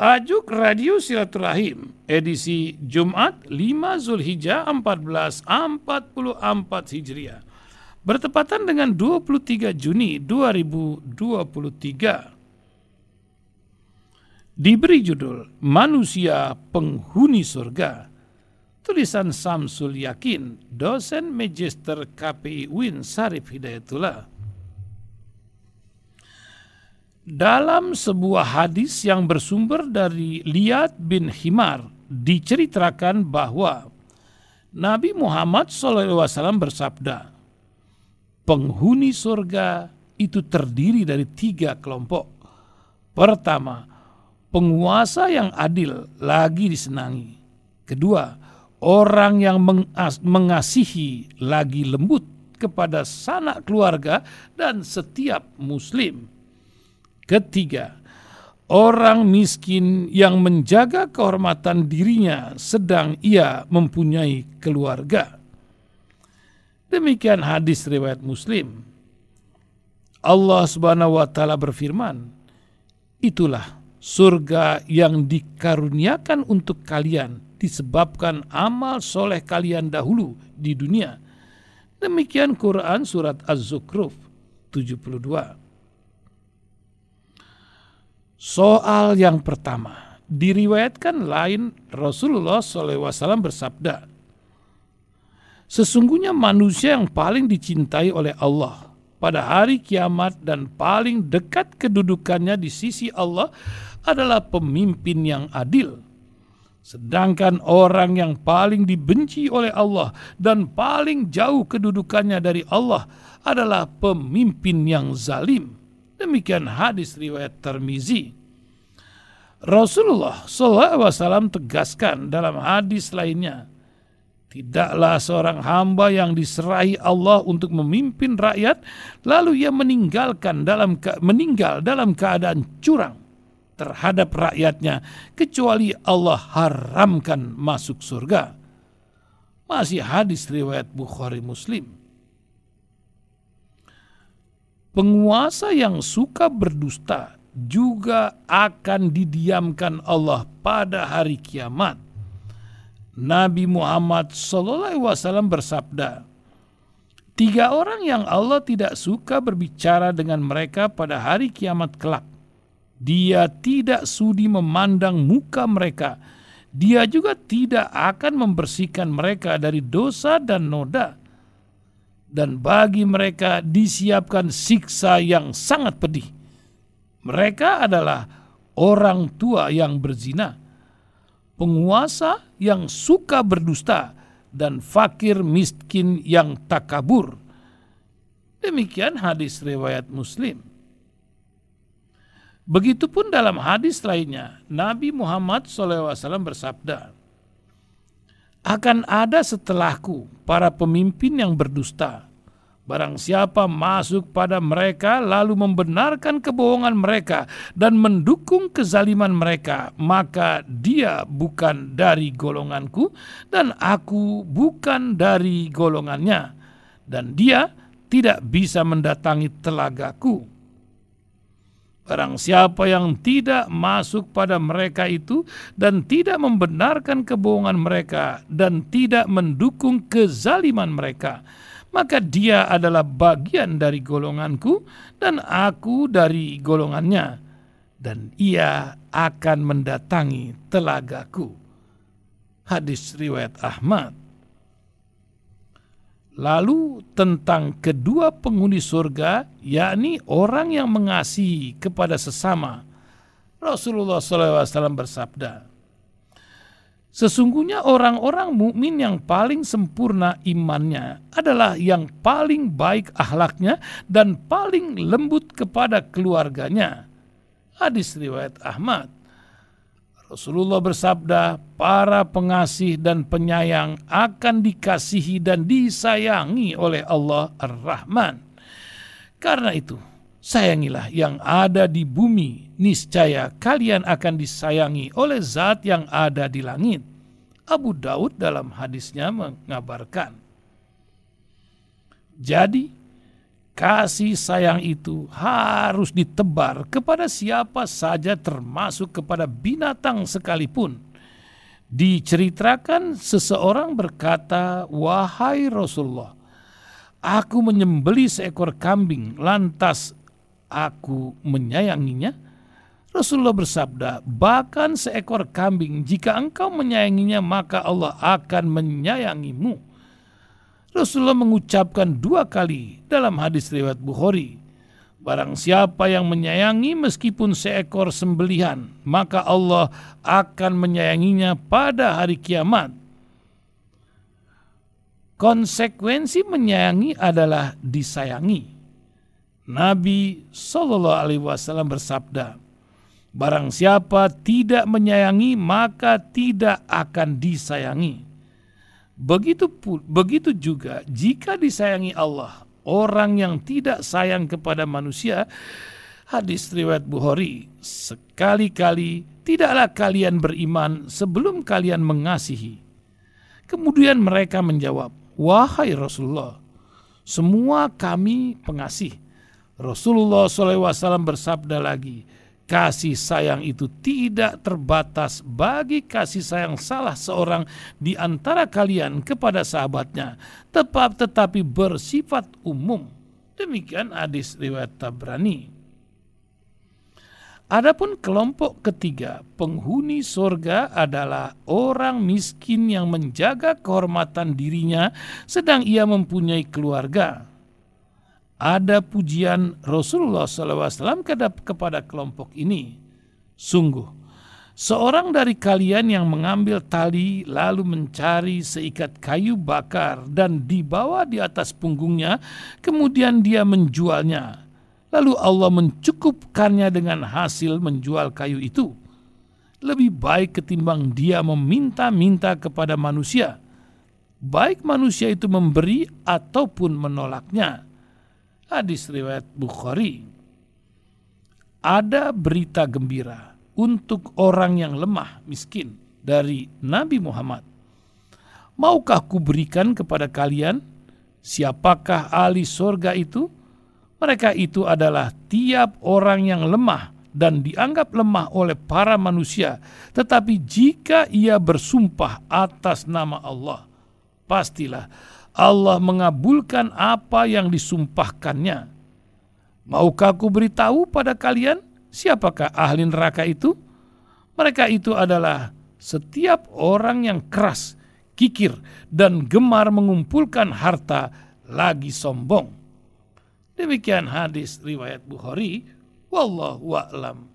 Tajuk Radio Silaturahim edisi Jumat 5 Zulhijjah 1444 Hijriah bertepatan dengan 23 Juni 2023. Diberi judul Manusia Penghuni Surga. Tulisan Samsul Yakin, dosen Magister KPI UIN Sarif Hidayatullah. Dalam sebuah hadis yang bersumber dari Liat bin Himar diceritakan bahwa Nabi Muhammad SAW bersabda, penghuni surga itu terdiri dari tiga kelompok. Pertama, penguasa yang adil lagi disenangi. Kedua, orang yang mengasihi lagi lembut kepada sanak keluarga dan setiap muslim. Ketiga, orang miskin yang menjaga kehormatan dirinya sedang ia mempunyai keluarga. Demikian hadis riwayat Muslim. Allah Subhanahu wa taala berfirman, "Itulah surga yang dikaruniakan untuk kalian disebabkan amal soleh kalian dahulu di dunia." Demikian Quran surat Az-Zukhruf 72. Soal yang pertama, diriwayatkan lain Rasulullah SAW bersabda, Sesungguhnya manusia yang paling dicintai oleh Allah pada hari kiamat dan paling dekat kedudukannya di sisi Allah adalah pemimpin yang adil. Sedangkan orang yang paling dibenci oleh Allah dan paling jauh kedudukannya dari Allah adalah pemimpin yang zalim. Demikian hadis riwayat Termizi. Rasulullah SAW tegaskan dalam hadis lainnya, Tidaklah seorang hamba yang diserahi Allah untuk memimpin rakyat, lalu ia meninggalkan dalam meninggal dalam keadaan curang terhadap rakyatnya, kecuali Allah haramkan masuk surga. Masih hadis riwayat Bukhari Muslim. Penguasa yang suka berdusta juga akan didiamkan Allah pada hari kiamat. Nabi Muhammad SAW bersabda, Tiga orang yang Allah tidak suka berbicara dengan mereka pada hari kiamat kelak. Dia tidak sudi memandang muka mereka. Dia juga tidak akan membersihkan mereka dari dosa dan noda dan bagi mereka disiapkan siksa yang sangat pedih. Mereka adalah orang tua yang berzina, penguasa yang suka berdusta, dan fakir miskin yang takabur. Demikian hadis riwayat Muslim. Begitupun dalam hadis lainnya, Nabi Muhammad SAW bersabda, akan ada setelahku para pemimpin yang berdusta. Barang siapa masuk pada mereka lalu membenarkan kebohongan mereka dan mendukung kezaliman mereka, maka dia bukan dari golonganku dan aku bukan dari golongannya. Dan dia tidak bisa mendatangi telagaku Barang siapa yang tidak masuk pada mereka itu dan tidak membenarkan kebohongan mereka dan tidak mendukung kezaliman mereka, maka dia adalah bagian dari golonganku dan aku dari golongannya dan ia akan mendatangi telagaku. Hadis riwayat Ahmad. Lalu tentang kedua penghuni surga, yakni orang yang mengasihi kepada sesama. Rasulullah SAW bersabda, Sesungguhnya orang-orang mukmin yang paling sempurna imannya adalah yang paling baik akhlaknya dan paling lembut kepada keluarganya. Hadis riwayat Ahmad. Rasulullah bersabda, para pengasih dan penyayang akan dikasihi dan disayangi oleh Allah Ar-Rahman. Karena itu, sayangilah yang ada di bumi, niscaya kalian akan disayangi oleh zat yang ada di langit. Abu Daud dalam hadisnya mengabarkan. Jadi, kasih sayang itu harus ditebar kepada siapa saja termasuk kepada binatang sekalipun. Diceritakan seseorang berkata, "Wahai Rasulullah, aku menyembeli seekor kambing, lantas aku menyayanginya." Rasulullah bersabda, "Bahkan seekor kambing, jika engkau menyayanginya, maka Allah akan menyayangimu." Rasulullah mengucapkan dua kali dalam hadis riwayat Bukhari. Barang siapa yang menyayangi meskipun seekor sembelihan, maka Allah akan menyayanginya pada hari kiamat. Konsekuensi menyayangi adalah disayangi. Nabi Shallallahu Alaihi Wasallam bersabda, "Barang siapa tidak menyayangi, maka tidak akan disayangi." Begitu begitu juga jika disayangi Allah, orang yang tidak sayang kepada manusia, hadis riwayat Bukhari, sekali-kali tidaklah kalian beriman sebelum kalian mengasihi. Kemudian mereka menjawab, "Wahai Rasulullah, semua kami pengasih." Rasulullah SAW bersabda lagi, kasih sayang itu tidak terbatas bagi kasih sayang salah seorang di antara kalian kepada sahabatnya, tepat tetapi bersifat umum. Demikian hadis riwayat Tabrani. Adapun kelompok ketiga, penghuni sorga adalah orang miskin yang menjaga kehormatan dirinya sedang ia mempunyai keluarga ada pujian Rasulullah SAW kepada kelompok ini. Sungguh, seorang dari kalian yang mengambil tali lalu mencari seikat kayu bakar dan dibawa di atas punggungnya, kemudian dia menjualnya. Lalu Allah mencukupkannya dengan hasil menjual kayu itu. Lebih baik ketimbang dia meminta-minta kepada manusia. Baik manusia itu memberi ataupun menolaknya Hadis riwayat Bukhari. Ada berita gembira untuk orang yang lemah miskin dari Nabi Muhammad. Maukah kuberikan kepada kalian siapakah ahli sorga itu? Mereka itu adalah tiap orang yang lemah dan dianggap lemah oleh para manusia. Tetapi jika ia bersumpah atas nama Allah, pastilah Allah mengabulkan apa yang disumpahkannya. Maukah aku beritahu pada kalian siapakah ahli neraka itu? Mereka itu adalah setiap orang yang keras, kikir, dan gemar mengumpulkan harta lagi sombong. Demikian hadis riwayat Bukhari. Wallahu a'lam.